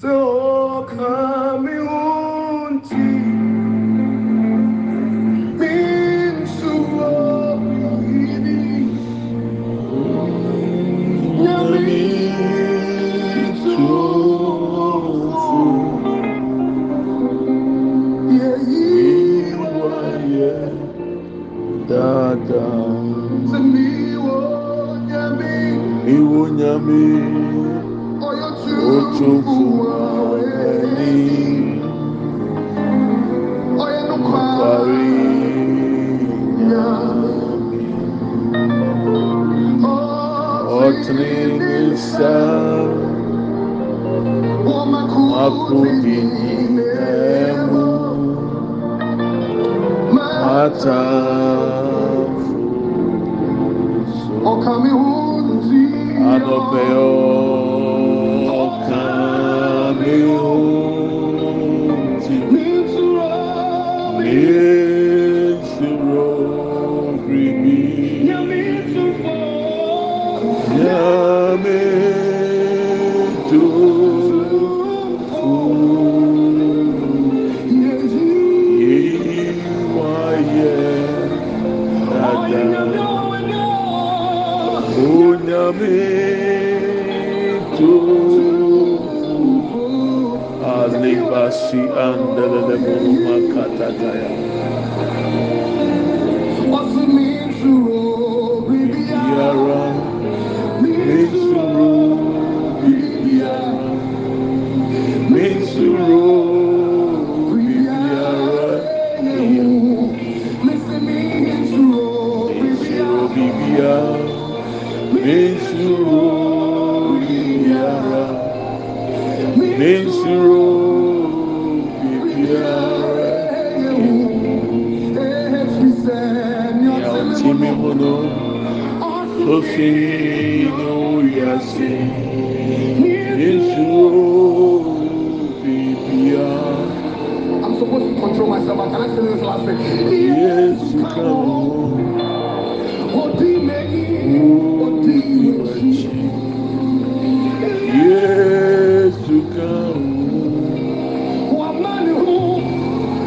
sɛ ɔka me ho nti mensuro biribi nyame tumfo yɛyi wayɛ daadaa sɛ miwɔ nyame iwo nyame ɔyɛ otumfo tumfo awɛni ɔtene ne nsa akodi nyinaa I'm supposed to control myself, I say this last thing? wo.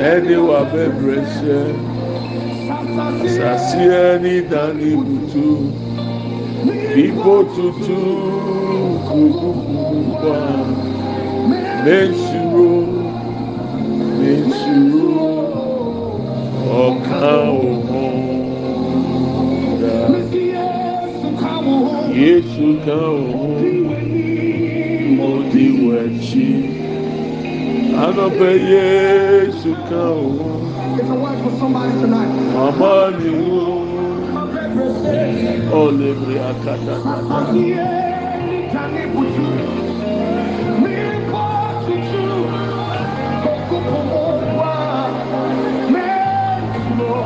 ɛne w'abɛbrɛ hyɛ sasi ne dane butu ibo tutu kukukukuba mensuro mensuro ɔka wo ho da yesu ka. Dani buju. Mi po tutu, okupo wa, mẹ́sùlọ.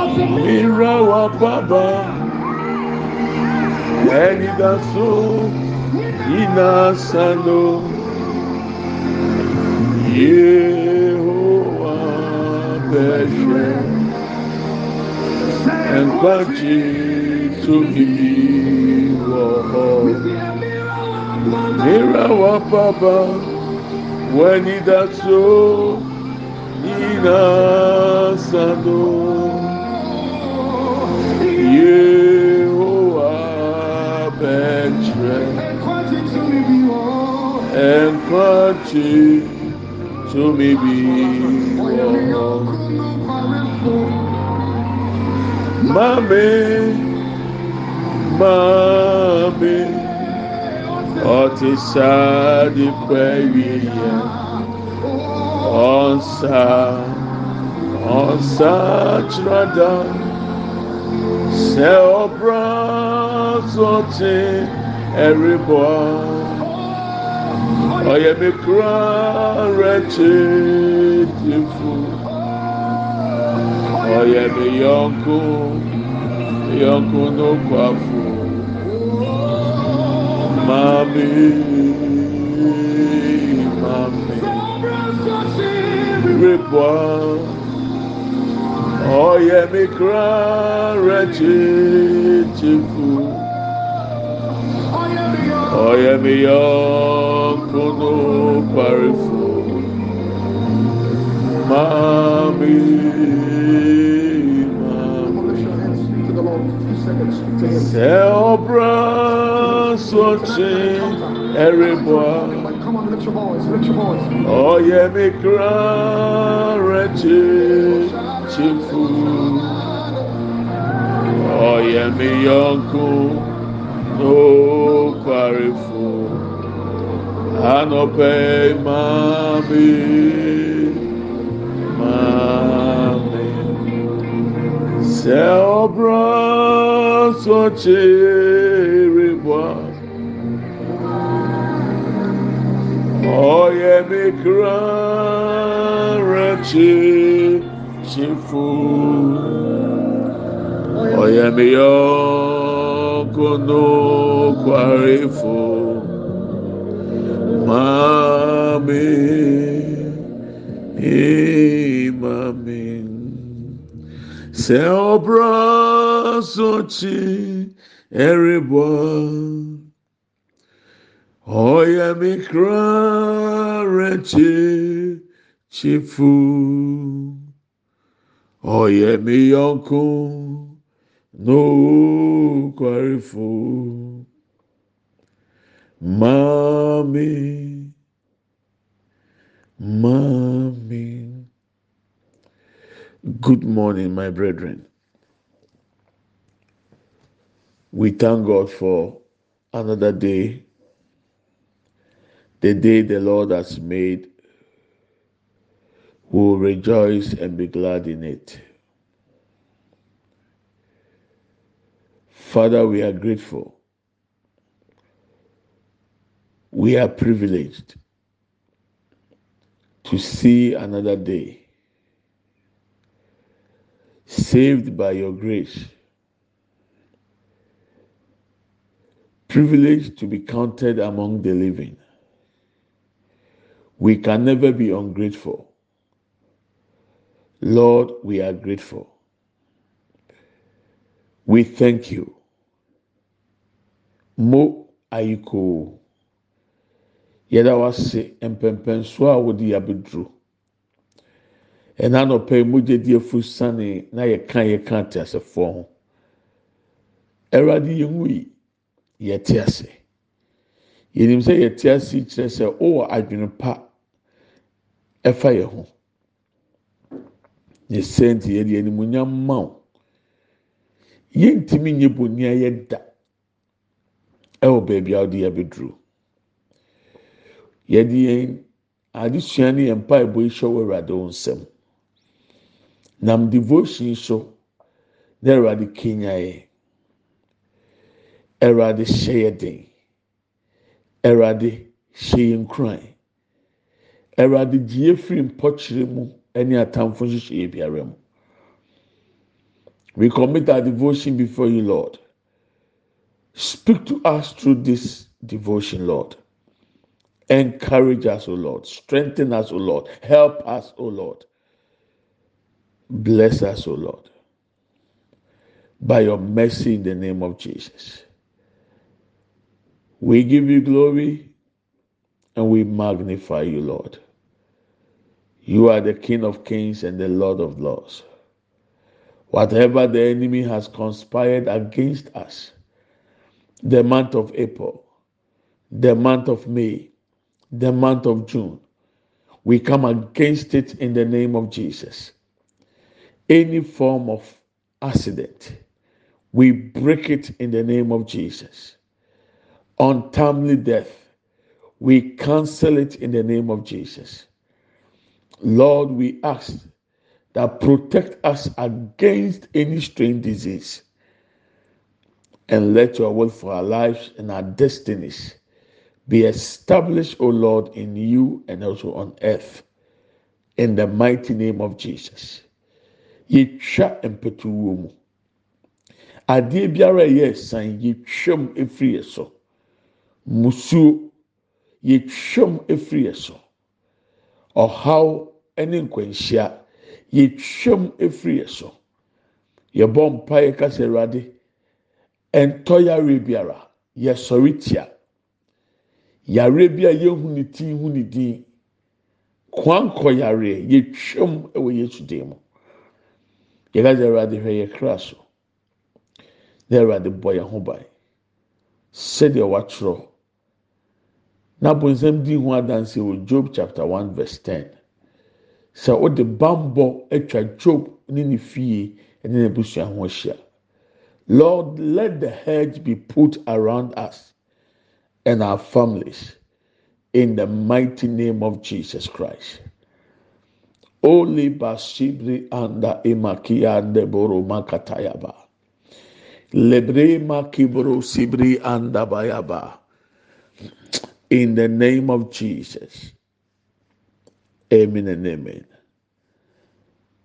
Ọ̀sẹ̀ mi. mira wa baba ẹni daso ina sano yehowa bẹsẹ ẹnkpàjì tóbi wọ ọ mira wa baba ẹni daso ina sano. Yehowa and to me be Mami, mami, ọtí sáàdì pẹ̀lú yẹ, ọ̀nsá, ọ̀nsá tìrọ̀dá, sẹ́ ọ̀bùrọ̀ sọ̀tì ẹ̀rí bọ̀ ɔyɛ mi kura rɛkye tifu ɔyɛ mi yɔnko yɔnko no kwafo Mami, maami ribua ɔyɛ mi kura rɛkye tifu. Ọ̀yẹ́ mi yọ kúnú parifu mami sẹ ọbra sọchi ẹrìbọ ọ̀yẹ́ mi kúrá rẹ̀ chichifu ọ̀yẹ́ mi yọ parifu anọpẹ mami. Mami. Sẹ ọbra sọchi ẹrìbọ. Oye mi kra rechi chifu Oye mi yo kono kwarefo mame imame sɛ ɔbra sokyi ɛreboa ɔyɛ me kra rɛkye kyifu ɔyɛ me yɔnko no kwarifu Mami Mami Good morning my brethren. We thank God for another day. The day the Lord has made, we will rejoice and be glad in it. Father, we are grateful. We are privileged to see another day, saved by your grace, privileged to be counted among the living. We can never be ungrateful. Lord, we are grateful. We thank you. Mo ayiko. Yɛda wase mpɛmpɛnso a wode yabeduro. Ɛna nɔpɛ mogya di afu sane na yɛka yɛka te asefoɔ ho. Awurade yɛn yi yɛte ase. Yɛnim sɛ yɛte ase kyerɛ sɛ wowɔ adwene pa ɛfa yɛn ho. Ne sɛnti yɛde animuonyam ma wo. Yɛntumi nye bonni a yɛda ɛwɔ baabi a wode yɛabɛduro. Yɛde yɛn adesua ne yɛn mpaebɔ yi hyɛ wɔ Awurade wo nsam. Nam devotion so na Awurade kenya yɛn. Awurade hyɛ yɛ den. Awurade hyɛ yɛn nkuran. Awurade yɛ firi mpɔkyerɛ mu ne atamfo nhyehyɛeɛ biara mu. We commit our devotion before you, Lord. Speak to us through this devotion, Lord. Encourage us, O Lord. Strengthen us, O Lord. Help us, O Lord. Bless us, O Lord. By your mercy in the name of Jesus. We give you glory and we magnify you, Lord. You are the King of kings and the Lord of lords. Whatever the enemy has conspired against us, the month of April, the month of May, the month of June, we come against it in the name of Jesus. Any form of accident, we break it in the name of Jesus. Untimely death, we cancel it in the name of Jesus. Lord, we ask that protect us against any strange disease. And let your will for our lives and our destinies be established, O Lord, in you and also on earth. In the mighty name of Jesus. Yɛtwa mpɛtuwuo mu. Adeɛ biara a ɛyɛ ɛsan yɛtwam efiri yɛ so. Musuo yɛtwam efiri yɛ so. Ɔhaw ne nkwanhyia efiri yɛ so. yɛbɔ kasa ɛntɔ yare biara yɛsɔre tia. Yare bi a yɛhu ne ti hu ne din. Kwankɔ yare yɛtwam wɔ yesu dan mu. Yɛkasa awurade hwɛ yɛ kra so na awurade bɔ yɛn ho ban sɛdeɛ watwerɛ n'abonsam di ho adansi wɔ job chapter one verse ten. Sɛ ɔde bambɔ atwa job ne ne fie ne n'abusua ho ahyia lord let the hedge be put around us and our families in the mighty name of jesus christ. Oli basibri anda imakia deboro makatayaba. Lebre makibro sibri anda bayaba. In the name of Jesus. Amen and amen.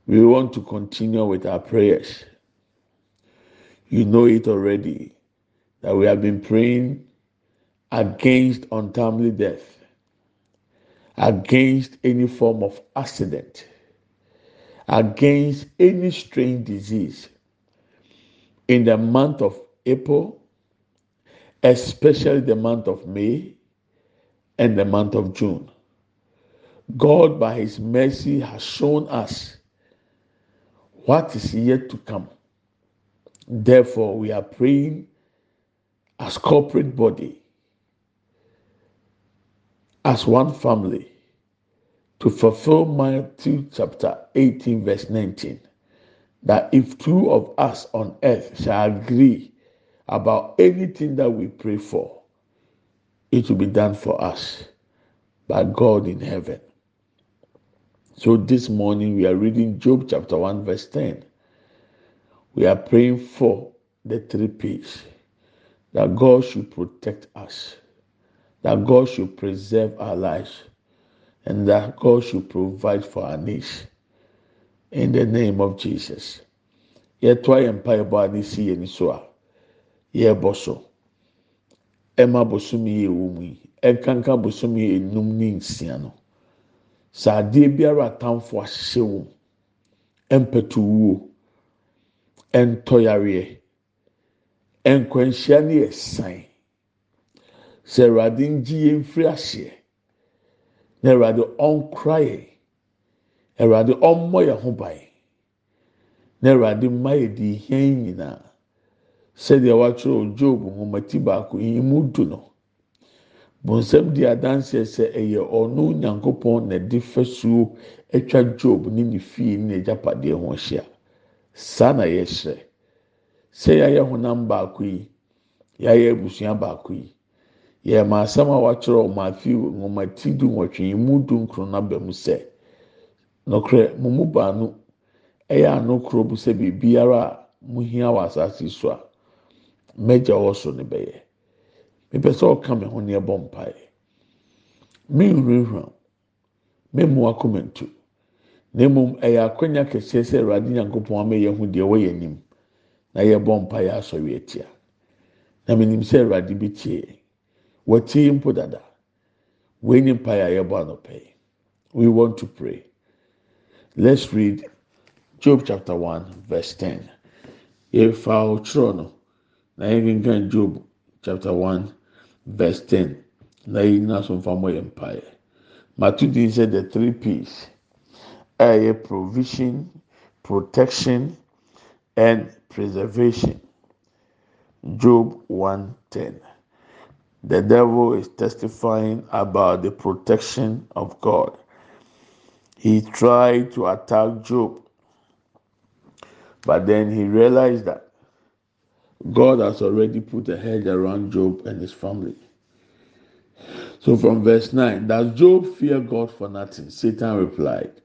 We want to continue with our prayers. You know it already that we have been praying against untimely death, against any form of accident, against any strange disease. In the month of April, especially the month of May and the month of June. God, by His mercy, has shown us what is yet to come. Therefore, we are praying as corporate body, as one family, to fulfill Matthew chapter 18, verse 19. That if two of us on earth shall agree about anything that we pray for, it will be done for us by God in heaven. So this morning we are reading Job chapter 1, verse 10. We are praying for the three P's that God should protect us, that God should preserve our lives, and that God should provide for our needs. In the name of Jesus. Yɛtoa yɛn mpaebɔ a ne si yɛn so a yɛrebɔ so. Ɛma bosom yi ɛwɔ mu yi, ɛnkanka bosom yi enum ne nsia no. Sɛ adeɛ biara atamfo ahyehyɛ wɔm, ɛntɔ yareɛ nkwanhyia ne yɛ san sɛ awurade ngye yɛn mfiri aseɛ na awurade ɔnkora yɛn. Awurade ɔmmɔ yɛn ho ban. Na awurade mma yɛ yɛdi hɛn nyinaa. Sɛdeɛ wɔatwerɛ dwob nwomati baako yi mu du no. Bonsam di adanseɛ sɛ ɛyɛ ɔno nyankopɔn na ɛde fasuo atwa dwob ne ne fie ne n'agyapadeɛ ho ahyia. Saa na yɛhyerɛ. Sɛ yɛayɛ honam baako yi, yɛayɛ abusua baako yi, yɛma asɛm a wɔatwerɛ wɔ Matthew nwomati du nwɔtwe mu du nkron n'aba mu sɛ, nokorɛ mo mu baanu ɛyɛ ano koro bu sɛ biribiara a mohia wɔ asase so a, mɛgya wɔ so ne bɛyɛ. Mepɛ sɛ ɔka me ho ne ɛbɔ mpaeɛ. Me nhurihura, me mmoa kɔma ntu. na mmom ɛyɛ akɔnya kɛseɛ sɛ awurade nyankopɔn ama yɛn ho deɛ wɔyɛ nim na yɛbɔ mpaeɛ asɔre atia. Na menim sɛ awurade bi tie wɔte mpo dada. Wɔn ni mpa yɛ yɛbɔ anɔpɛ we want to pray. Let's read job chapter one verse ten. Yɛfa ɔtwerɛ no na yɛnkenkan job chapter one verse ten. Na yɛn nyinaa so mfa mmɔ yɛn mpa matu din sɛ the three p's. Ɛyɛ provision, protection and preservation. Job 1:10. The devil is testifying about the protection of God. He tried to attack Job, but then he realized that God has already put a hedge around Job and his family. So from verse 9, does Job fear God for nothing? Satan replied.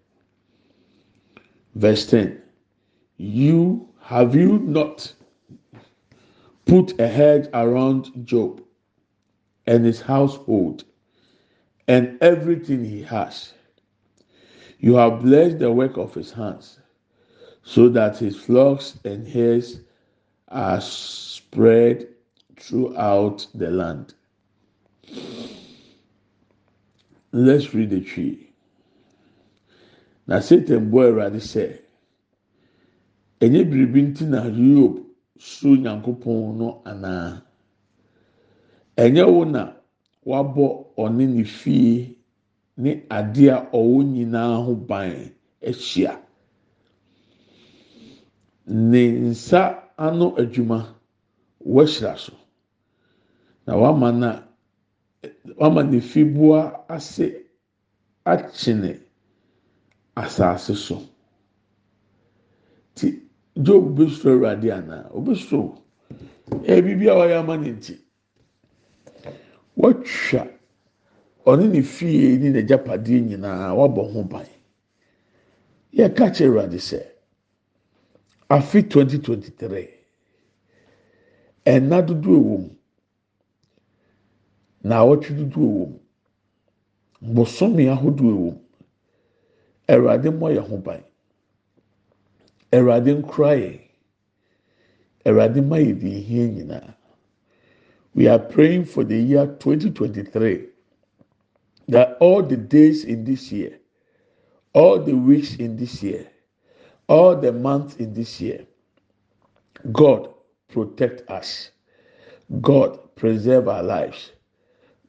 Verse 10, you have you not put a hedge around Job and his household and everything he has? You have blessed the work of his hands, so that his flocks and herds are spread throughout the land. Let's read the tree. Na Satan bɔ Awurade sɛ, ɛnyɛ biribi nti na yob suro nyankopɔn no anaa? Ɛnyɛ wo na wabɔ ɔne ne fie ne adeɛ a ɔwɔ nyinaa ho ban ahyia? Ne nsa ano adwuma wɔahyira so. Na wama na wama ne fibua ase akyene asase so. Ti job bɛsoro awurade anaa ɔbɛsoro ɛyɛ biribi a wɔyɛ ama ne nti. Wɔtwa ɔne ne fie ne n'agyapadeɛ nyinaa wabɔ ho ban. Yɛka kyerɛ awurade sɛ afe 2023 ɛna dodoɔ wɔ na awɔtwe dodoɔ wɔ mu ahodoɔ wɔ awurade mmɔ yɛn ho ban. Awurade nkura yɛn. Awurade ma yɛ deɛ ehia nyinaa. We are praying for the year 2023 that all the days in this year all the weeks in this year all the months in this year god protect us. God preserve our lives.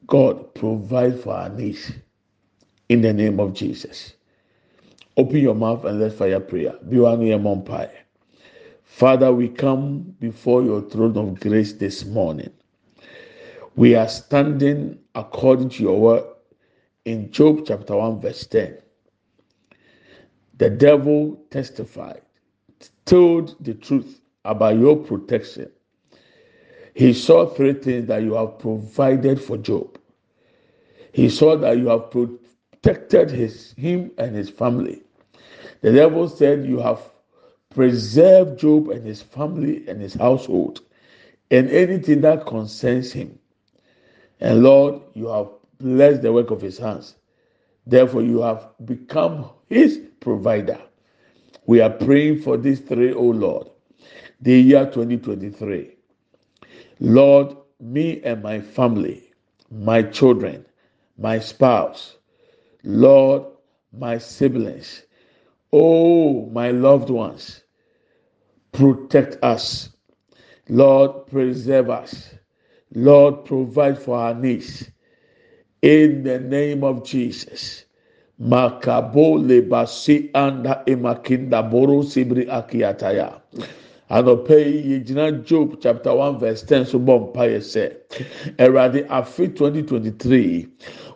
God provide for our needs. In the name of jesus open your mouth and let's fire prayer be one empire father we come before your throne of grace this morning we are standing according to your word in Job chapter 1, verse 10. The devil testified, told the truth about your protection. He saw three things that you have provided for Job. He saw that you have protected his him and his family. The devil said you have preserved Job and his family and his household and anything that concerns him. And Lord, you have blessed the work of his hands. Therefore, you have become his provider. We are praying for these three, O Lord, the year 2023. Lord, me and my family, my children, my spouse, Lord, my siblings, oh, my loved ones, protect us. Lord, preserve us. Lord, provide for our needs. In the name of Jesus. Makabo lebasi anda emakinda boro sibri akiataya. anɔpɛ yi job chapter one verse ten so bɔ mpa yɛ sɛ twenty twenty three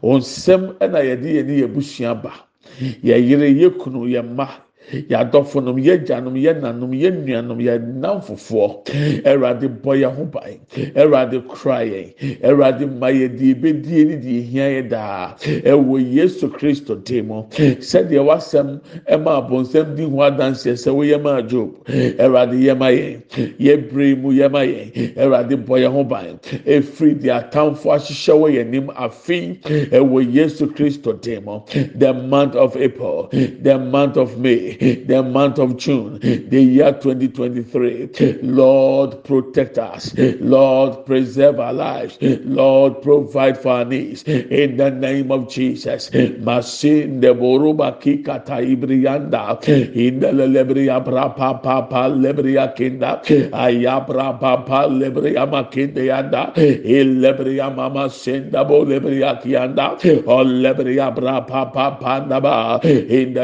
onsɛm ɛna yɛde yɛn ne yɛ yɛyere yɛkunu yɛ mma. Yɛadɔfo nom yɛ gyanom yɛ nanom yɛ nuanom yɛ nam fofoɔ ɛwurade bɔ yɛn ho ban ɛwurade kura yɛn ɛwurade ma yɛ deɛ ebedie ne deɛ ehia yɛ daa ɛwɔ yesu kristo dim mu sɛdeɛ wasɛm ɛma abɔnsɛm di ho adanseɛ sɛ wɔyɛ ma job ɛwurade yɛ ma yɛn yɛ bere mu yɛ ma yɛn ɛwurade bɔ yɛn ho ban efiri deɛ atamfo ahyehyɛ wɔ yɛn nim afi ɛwɔ yesu kristo dim mu the month of april. The month of may. The month of June, the year 2023. Lord, protect us. Lord, preserve our lives. Lord, provide for our needs. In the name of Jesus. Masin de boruba kikata the brapa papa kinda. Ayabra papa lebria makinde yanda. Il lebria mama senda bo brapa papa naba. In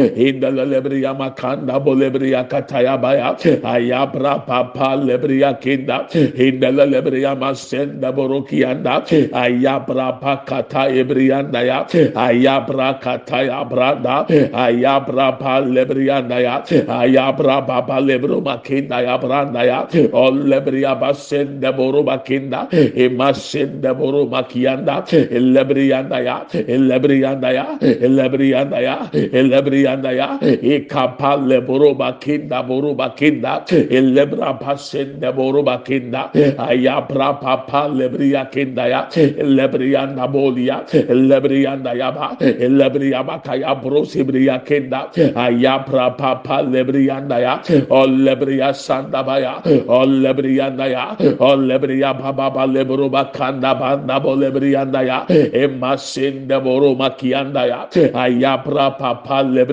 indala lebriya makanda bolebriya kataya baya. Ayabra papa lebriya kinda. İndala lebriya masenda borokiyanda ayabra pakata ebriyanda ya. Ayabra kataya branda ayabra pa lebriyanda ya. Ayabra papa lebro makinda ya branda ya. Ol lebriya basenda boru makinda. Emasenda boru makiyanda e lebriyanda ya. E lebriyanda ya. E lebriyanda ya. Lebriyanda yandaya e, kapalle boruba kinda boruba kinda elebra pasende boruba kinda e. ayabra papa lebria kinda ya. E. Lebrianda bolia lebrianda yaba lebriaba kaya brosi bria kinda ayabra papa lebrianda ya. O lebria sanda baya o lebrianda ya. O lebria baba baba lebruba kanda banda bo lebrianda ya. Emasende boruba kianda ya. Ayabra papa lebria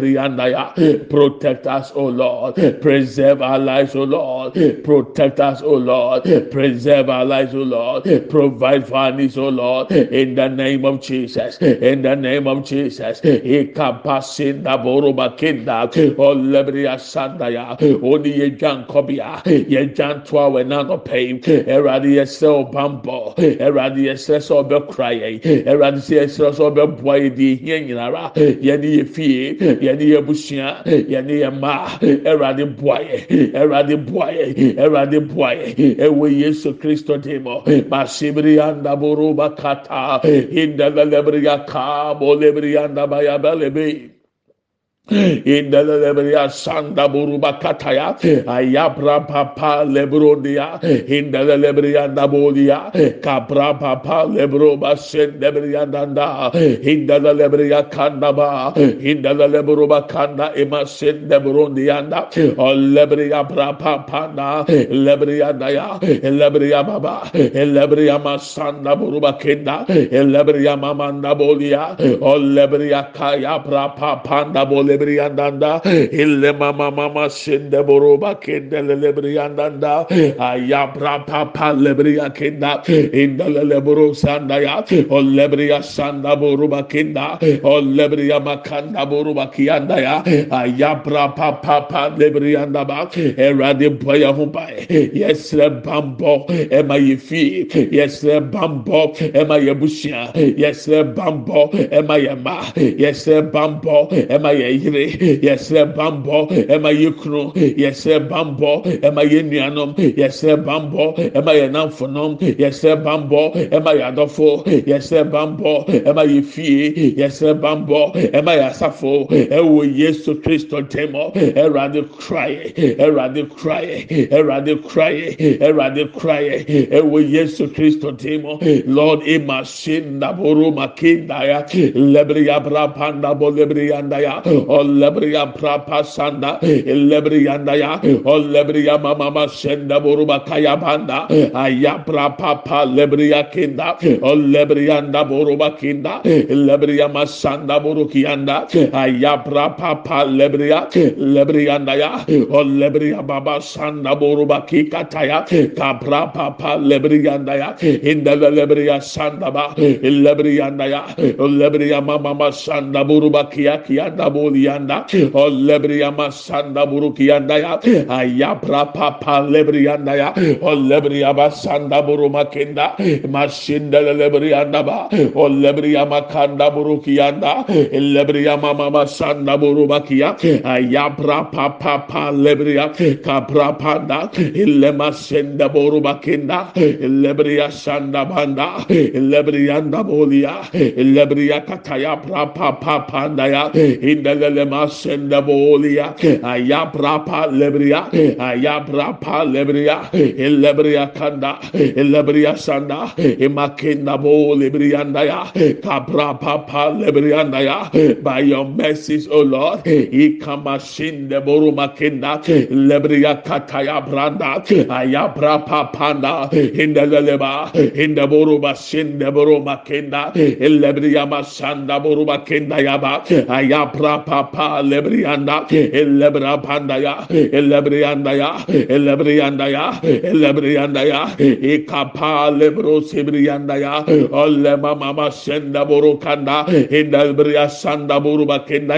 Protect us, O Lord. Preserve our lives, O Lord. Protect us, O Lord. Preserve our lives, O Lord. Provide for our needs, O Lord. In the name of Jesus. In the name of Jesus. Ikapasinda boruba kinda. O lebria sandaya. Oni yejan kobia. Yejan twa wenano pay. Eradi yesel bambo. Eradi yesel so be cry. Eradi yesel so be boy di hie nyinara. Yeni ye fie. Yeni ye busua. Yeni ye ma. Eradi boy. Eradi boy. Eradi boy. Ewe Yesu Kristo demo. Masibri anda boruba kata. Inda lebria ka. Bo lebria anda baya belebe. indelelebriya sanda buruba kataya ayabra papa lebrodia indelelebriya da bolia kapra papa lebroba sendebriya danda indelelebriya kandaba indelelebruba kanda ema sendebrondia da lebriya papa panda lebriya daya lebriya baba lebriya masanda buruba kenda lebriya mamanda bolia lebriya kaya papa panda bolia lebriandanda. Ille mama mama sende boroba kende lebriandanda. Ayabra papa lebria kenda. Indele lebro sanda ya o lebria sanda boruba kenda. O lebria makanda boruba kianda ya ayabra papa pa lebrianda ba. Erade boya humpa. Yesre bambo. Ema yefi yesre bambo. Ema yebushia yesre bambo. Ema yema yesre bambo. Ema yere yɛsrɛ bambɔ ɛma yɛ kunu yɛsrɛ bambɔ ɛma yɛ nuanom yɛsrɛ bambɔ ɛma yɛ namfonom yɛsrɛ bambɔ ɛma yɛ adɔfo yɛsrɛ bambɔ ɛma yɛ fie? Yɛsrɛ bambɔ ɛma yɛ asafo? Ɛwɔ yesu kristo tɛmɔ ɛwurade kraye ɛwurade kraye ɛwurade kraye ɛwurade kraye ɛwɔ yesu kristo tɛmɔ lord ema se ndaboro makindaya. Lebri yabra panda Olebriya prapa sanda. Elebriyanda ya. Olebriya mama senda boruba kaya banda. Aya prapa pa lebriya kinda. Olebriyanda boruba kinda. Lebriya masanda boru kiyanda. Aya prapa pa lebriya. Lebriyanda ya. Olebriya baba sanda boruba kikataya. Kapra papa lebriyanda ya. Indele lebriya sanda ba. Lebriyanda ya. Lebriya mama sanda boruba kiya kiya da boli lebrianda o lebriyama sanda burukiyanda ya ayapra papa lebriyanda ya o lebriyama sanda burumakenda maşinde lebriyanda ba o lebriyama kanda burukiyanda lebriyama mama sanda burumakiya ayapra papa papa lebriya kapra panda illema sende borumakenda lebriya sanda banda lebriyanda bolia lebriya kataya pra papa panda ya indele le masenda bolia. Ayabra pa lebria. Ayabra pa lebria. Elebria kanda. Elebria sanda. Emakenda bo lebrianda ya kabra pa pa lebrianda ya by your mercies o lord. İkamashinda boru makenda lebria kataya branda. Ayabra pa panda. İndeleba inda boru bashinda boru makenda elebria masanda boru makenda yaba. Ayabra papa lebrianda elebra panda ya elebrianda ya elebrianda ya elebrianda ya ikapa lebro ya olle mama senda boru kanda indebria sanda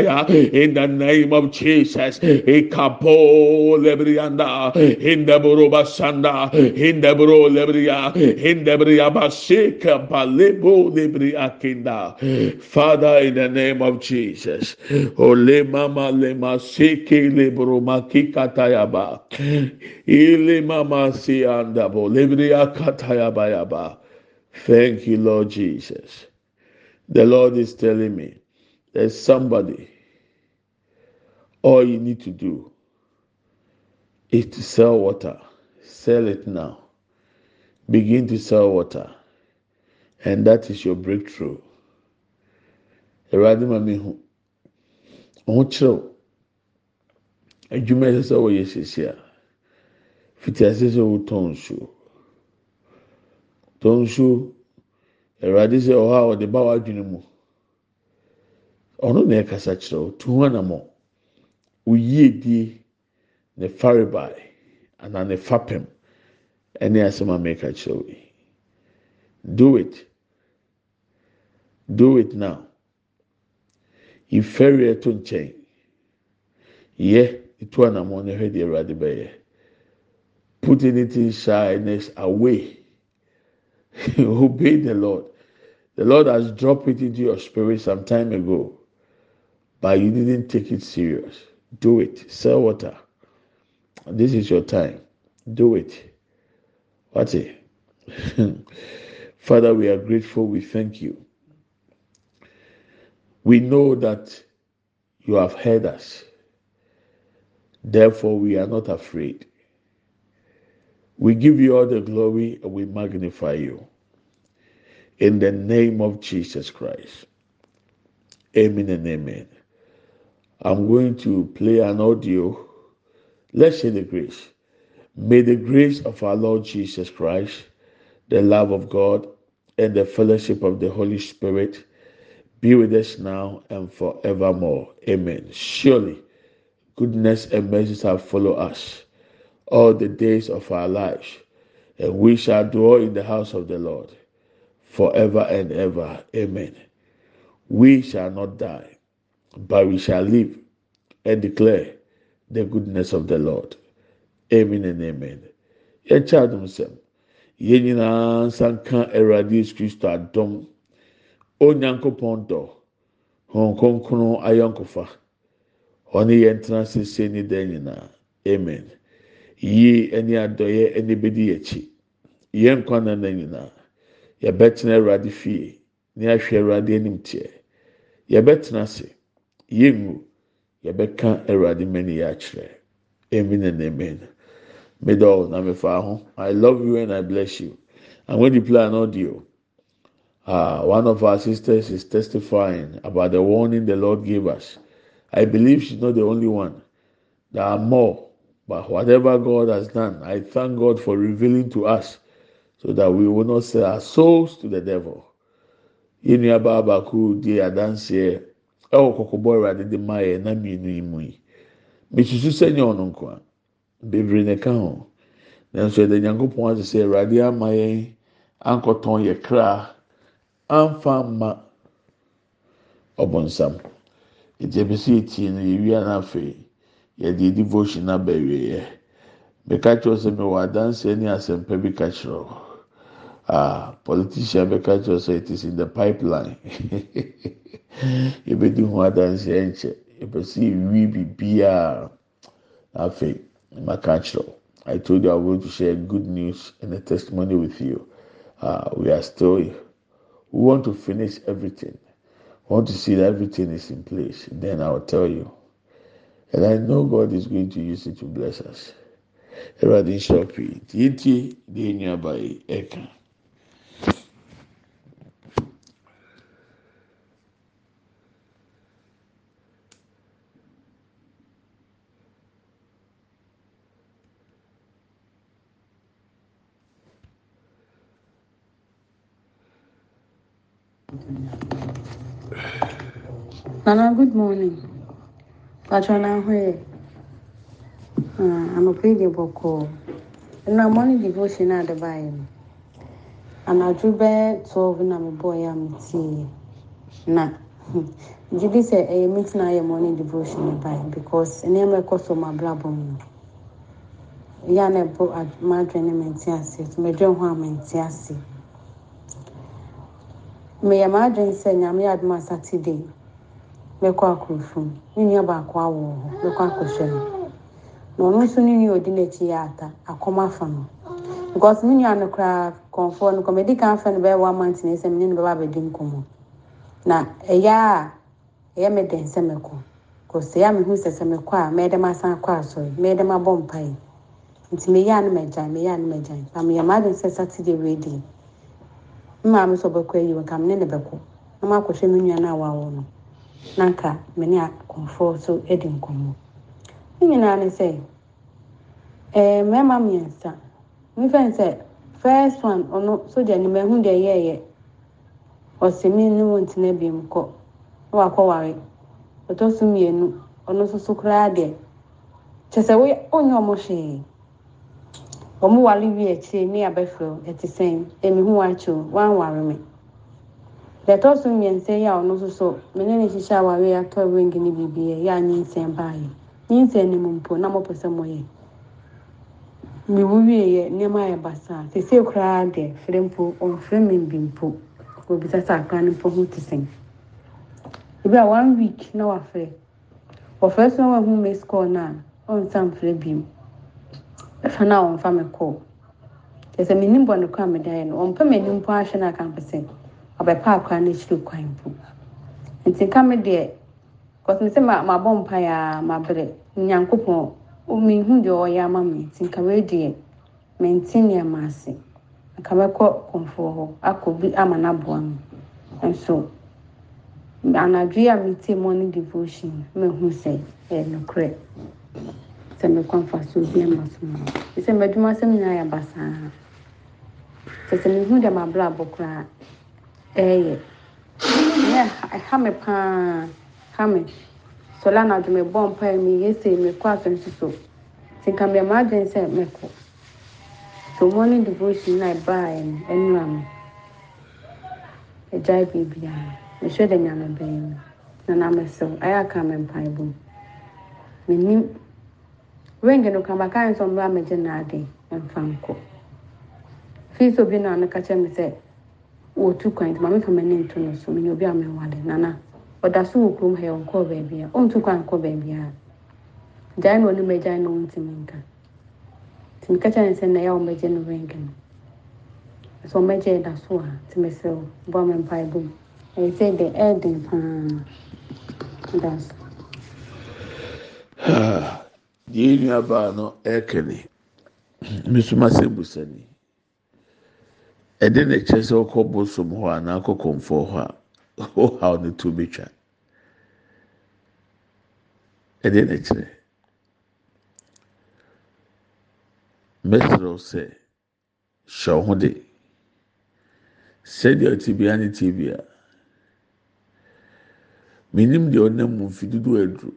ya in the name of Jesus ikapo lebrianda indebro basanda indebro lebria indebria basika palebo lebria kinda. Father in the name of Jesus ole mama le masike le broma kikatayaba ile mama si andabo lebria katayaba yaba thank you lord jesus. The lord is telling me there's somebody all you need to do is to sell water. Sell it now. Begin to sell water. And that is your breakthrough. Awurade ma mi hu ɔho kyerɛw adwuma ɛsɛ sɛ wɔyɛ sisi a. Fiti ase sɛ wɔtɔn nsuo tɔn nsuo awurade sɛ ɔhɔ a ɔde ba w'adwene mu. Ɔno na ɛkasa kyerɛ wo. Tu ho anamɔ. Oyie die ne faribae anaa ne fapem ɛne asɛm a mɛka kyerɛ wo yi. Do it. Do it now ifɛri ɛto nkyɛn. Yɛ etu anamɔ na ɛhwɛ deɛ ɛwurade bɛyɛ. Put anything shyness away. Obey the lord. The lord has dropped it into your spirit some time ago but you didn't take it serious. Do it. Sell water. This is your time. Do it. What's it? Father we are grateful. We thank you we know that you have heard us. Therefore we are not afraid. We give you all the glory and we magnify you. In the name of jesus christ. Amen and amen. I'm going to play an audio. Let's say the grace. May the grace of our lord jesus christ the love of god and the fellowship of the holy spirit be with us now and forevermore amen surely goodness and mercy shall follow us all the days of our lives, and we shall dwell in the house of the Lord forever and ever. Amen. We shall not die, but we shall live and declare the goodness of the Lord. Amen and amen. Yɛkyɛ adum sɛm, yɛn nyinaa nsa nka Awurade Kristo adom, Onyankopɔn dɔ, Hɔn ayɔnkofa, ɔne yɛn tena sese ne dan nyinaa. Amen. yie ne adɔeɛ ne bedi akyi. Yɛn nkwa na na nyinaa. Yɛbɛtena awurade fie ne ahwɛ awurade anim teɛ. Yɛbɛtena ase. Yɛngu. Yɛbɛka awurade mani yɛ akyerɛ. Amen and amen. Middle na mefa ho. I love you and i bless you. I'm going to play an audio. Uh, one of our sisters is testifying about the warning the lord gave us. I believe she's not the only one. There are more but whatever God has done, I thank God for revealing to us so that we will not sell our souls to the devil. Mesusu sɛ nyɛ ɔno nko a bebree ho. Nanso nyankopɔn sɛ ɛwurade ama yɛn ankɔtɔn yɛ amfa mma ɔbɔnsam. Eti ebisi etie no yɛ wia n'afɛ yɛde devotion aba awieɛ bɛka kyerɛw sɛ mewɔ adanseɛ ne asɛmpa bi ka kyerɛw. Ah politician bɛka kyerɛw sɛ it is in the pipeline. Yɛbɛdi ho adanseɛ nkyɛ yɛpɛ sɛ yɛwie biribiara afei maka kyerɛw. I told you I'm going to share good news and a testimony with you. Uh, we are still, we want to finish everything. We want to see that everything is in place. Then I'll tell you. And I know God is going to use it to bless us. Everybody de nyaba eka. Nana, good morning. Patron Ahoye. I'm a pretty boko. And I'm morning devotion at the Bible. And I drew back 12 and I'm a boy, I'm tea. Na. Jibi sɛ ɛyɛ meeting ayɛ morning devotion ban because nneɛma ɛkɔ so ma abrabɔ mu yɛ a na ɛbɔ m'adwene ne mente ase so mɛdwene ho a mente ase meyɛ m'adwene sɛ nyame yɛ adom a saturday mekwa akụfum nini ya bụ akwa awụhụ mekwa akụfem na ọno nso nini odi n'ekyi ya ata akọm afa no nini ano koraa kọmfọ no kọm edi kan fẹ no bẹyẹ one month na esem nini bẹba abedi nkọmọ na ẹyẹ a ẹyẹ mẹ dẹ nsẹm ẹkọ ya mehu sẹsẹ mekọ a mẹ dẹm asan akọ asọrọ mẹ dẹm abọ mpae nti mẹ yẹ ano mẹ gyan mẹ yẹ ano na mẹ yẹ mma adi nsẹ satide wei di mmaa mi sọ bẹkọ eyi wọn kam ne ne na mụ akọhwẹ me nua no a wawọ. Na nka me ne akɔnfoɔ so adi nkɔmmɔ. Ne nyinaa ne sɛ ɛɛ mmarima mmiɛnsa mefɛn sɛ first one ɔno sogya ne mahu deɛ yɛɛyɛ ɔsɛ me ne wɔn ntena biem kɔ na wakɔ ware. Ɔtɔ so mmienu ɔno nso so koraa deɛ. Kyɛ sɛ ɔnyɛ ɔmo hwee. Ɔmo wale wie akyire ne abɛfrɛ ɛte sɛn ɛmi ho akyɛw wanware me. Deɛ ɛtɔ so mmiɛnsa yi a ɔno nso so me ne hyehyɛ aware atɔ ring ne biribi yɛ yɛ a. Nyinsɛn baayɛ nyinsɛn ne mu mpo na mo pɛ sɛ mo yɛ mewu wie yɛ nneɛma ayɛ basaa sese koraa deɛ fere mpo ɔmfrɛ me bi mpo obisa sɛ akora ne mpo ho te sɛn ebi a one week na wafrɛ wɔfrɛ so na? Wahu miss call no a ɔnsa mfrɛ biem ɛfa no a ɔmfa me kɔɔ kyerɛ sɛ menim bɔ ne kɔ a mede ayɛ no ɔmpɛ m'anim mpo ahwɛ no aka mpɛ sɛ ɔbɛpa akora no akyiri kwan mpo. Nti nka me deɛ kɔsɛ me sɛ mabɔ mpaeɛ a mabrɛ. Nyankopɔn mehu deɛ ɔyɛ ama me. Nti nka wei deɛ mente nneɛma ase. Nka mɛkɔ kɔnfoɔ hɔ akɔ bi ama no aboa nso anadwo a metie morning devotion mehu sɛ ɛyɛ nokorɛ. Sɛ mekɔ mfa so obi ama so ma sɛ m'adwuma sɛm nyinaa yɛ basaa sɛ sɛ mehu deɛ mabrɛ abɔ koraa ɛɛyɛ ɛyɛ ɛha me paa ha me sɔla anadwo mebɔ mpaeɛ meyɛ sei mekɔ asɛm so nti nka meyɛ m'adwene sɛ mɛkɔ so morning devotion na ɛbaeɛ no ɛnura me agyae biribiara mehwɛ dɛ nyame bɛyɛ mu na na mesew ayɛ aka me mpaebɔ mu menim ring no kama kan sɛ ɔmmra megye n'ade mfa nkɔ fii sɛ obi na ano ka kyerɛ me sɛ wɔtu kwan nti ma mefa m'ani nto no so menyɛ obi a mewale nana ɔda so wɔ kurom ha yɛ ɔnkɔɔ baabi a ɔntu kwan nkɔ baabi a gyae na ɔne magyae na ɔntumi nka nti meka kyerɛ ne sɛ nnɛ yɛ a ɔmɛgye no ring no sɛ ɔmɛgye da so a nti mesrɛ bɔ me mpaebɔ mu ɛyɛ sɛ de ɛɛden paa da so deɛ nua baa no ɛɛka ni mesoma sɛ busani ɛde na kyerɛ sɛ ɔkɔ bosom hɔ anaa akɔ kɔnfoɔ hɔ a ɔhaw ne to betwa ɛde na kyerɛ. Mɛsirɛw sɛ hyɛ ho de. Sɛdeɛ ɔte bia ne tie bia menim deɛ ɔnam mu mfi dodo aduro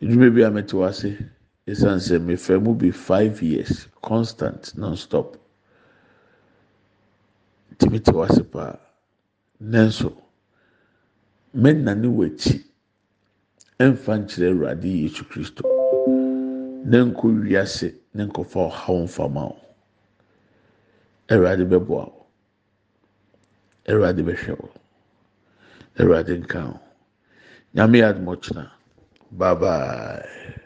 edwuma bi a mɛte wase esan sɛ mefɛ mu bi five years constant non-stop nti mete wase paa. Nanso mɛnane wɔ akyi ɛnfa nkyerɛ awurade yesu kristo. Ne nkɔ wiase ne nkɔfa ɔhaw mfama o awurade bɛboa o awurade bɛhwɛ o awurade nka o nyame yɛ adomɔkyena bye bye.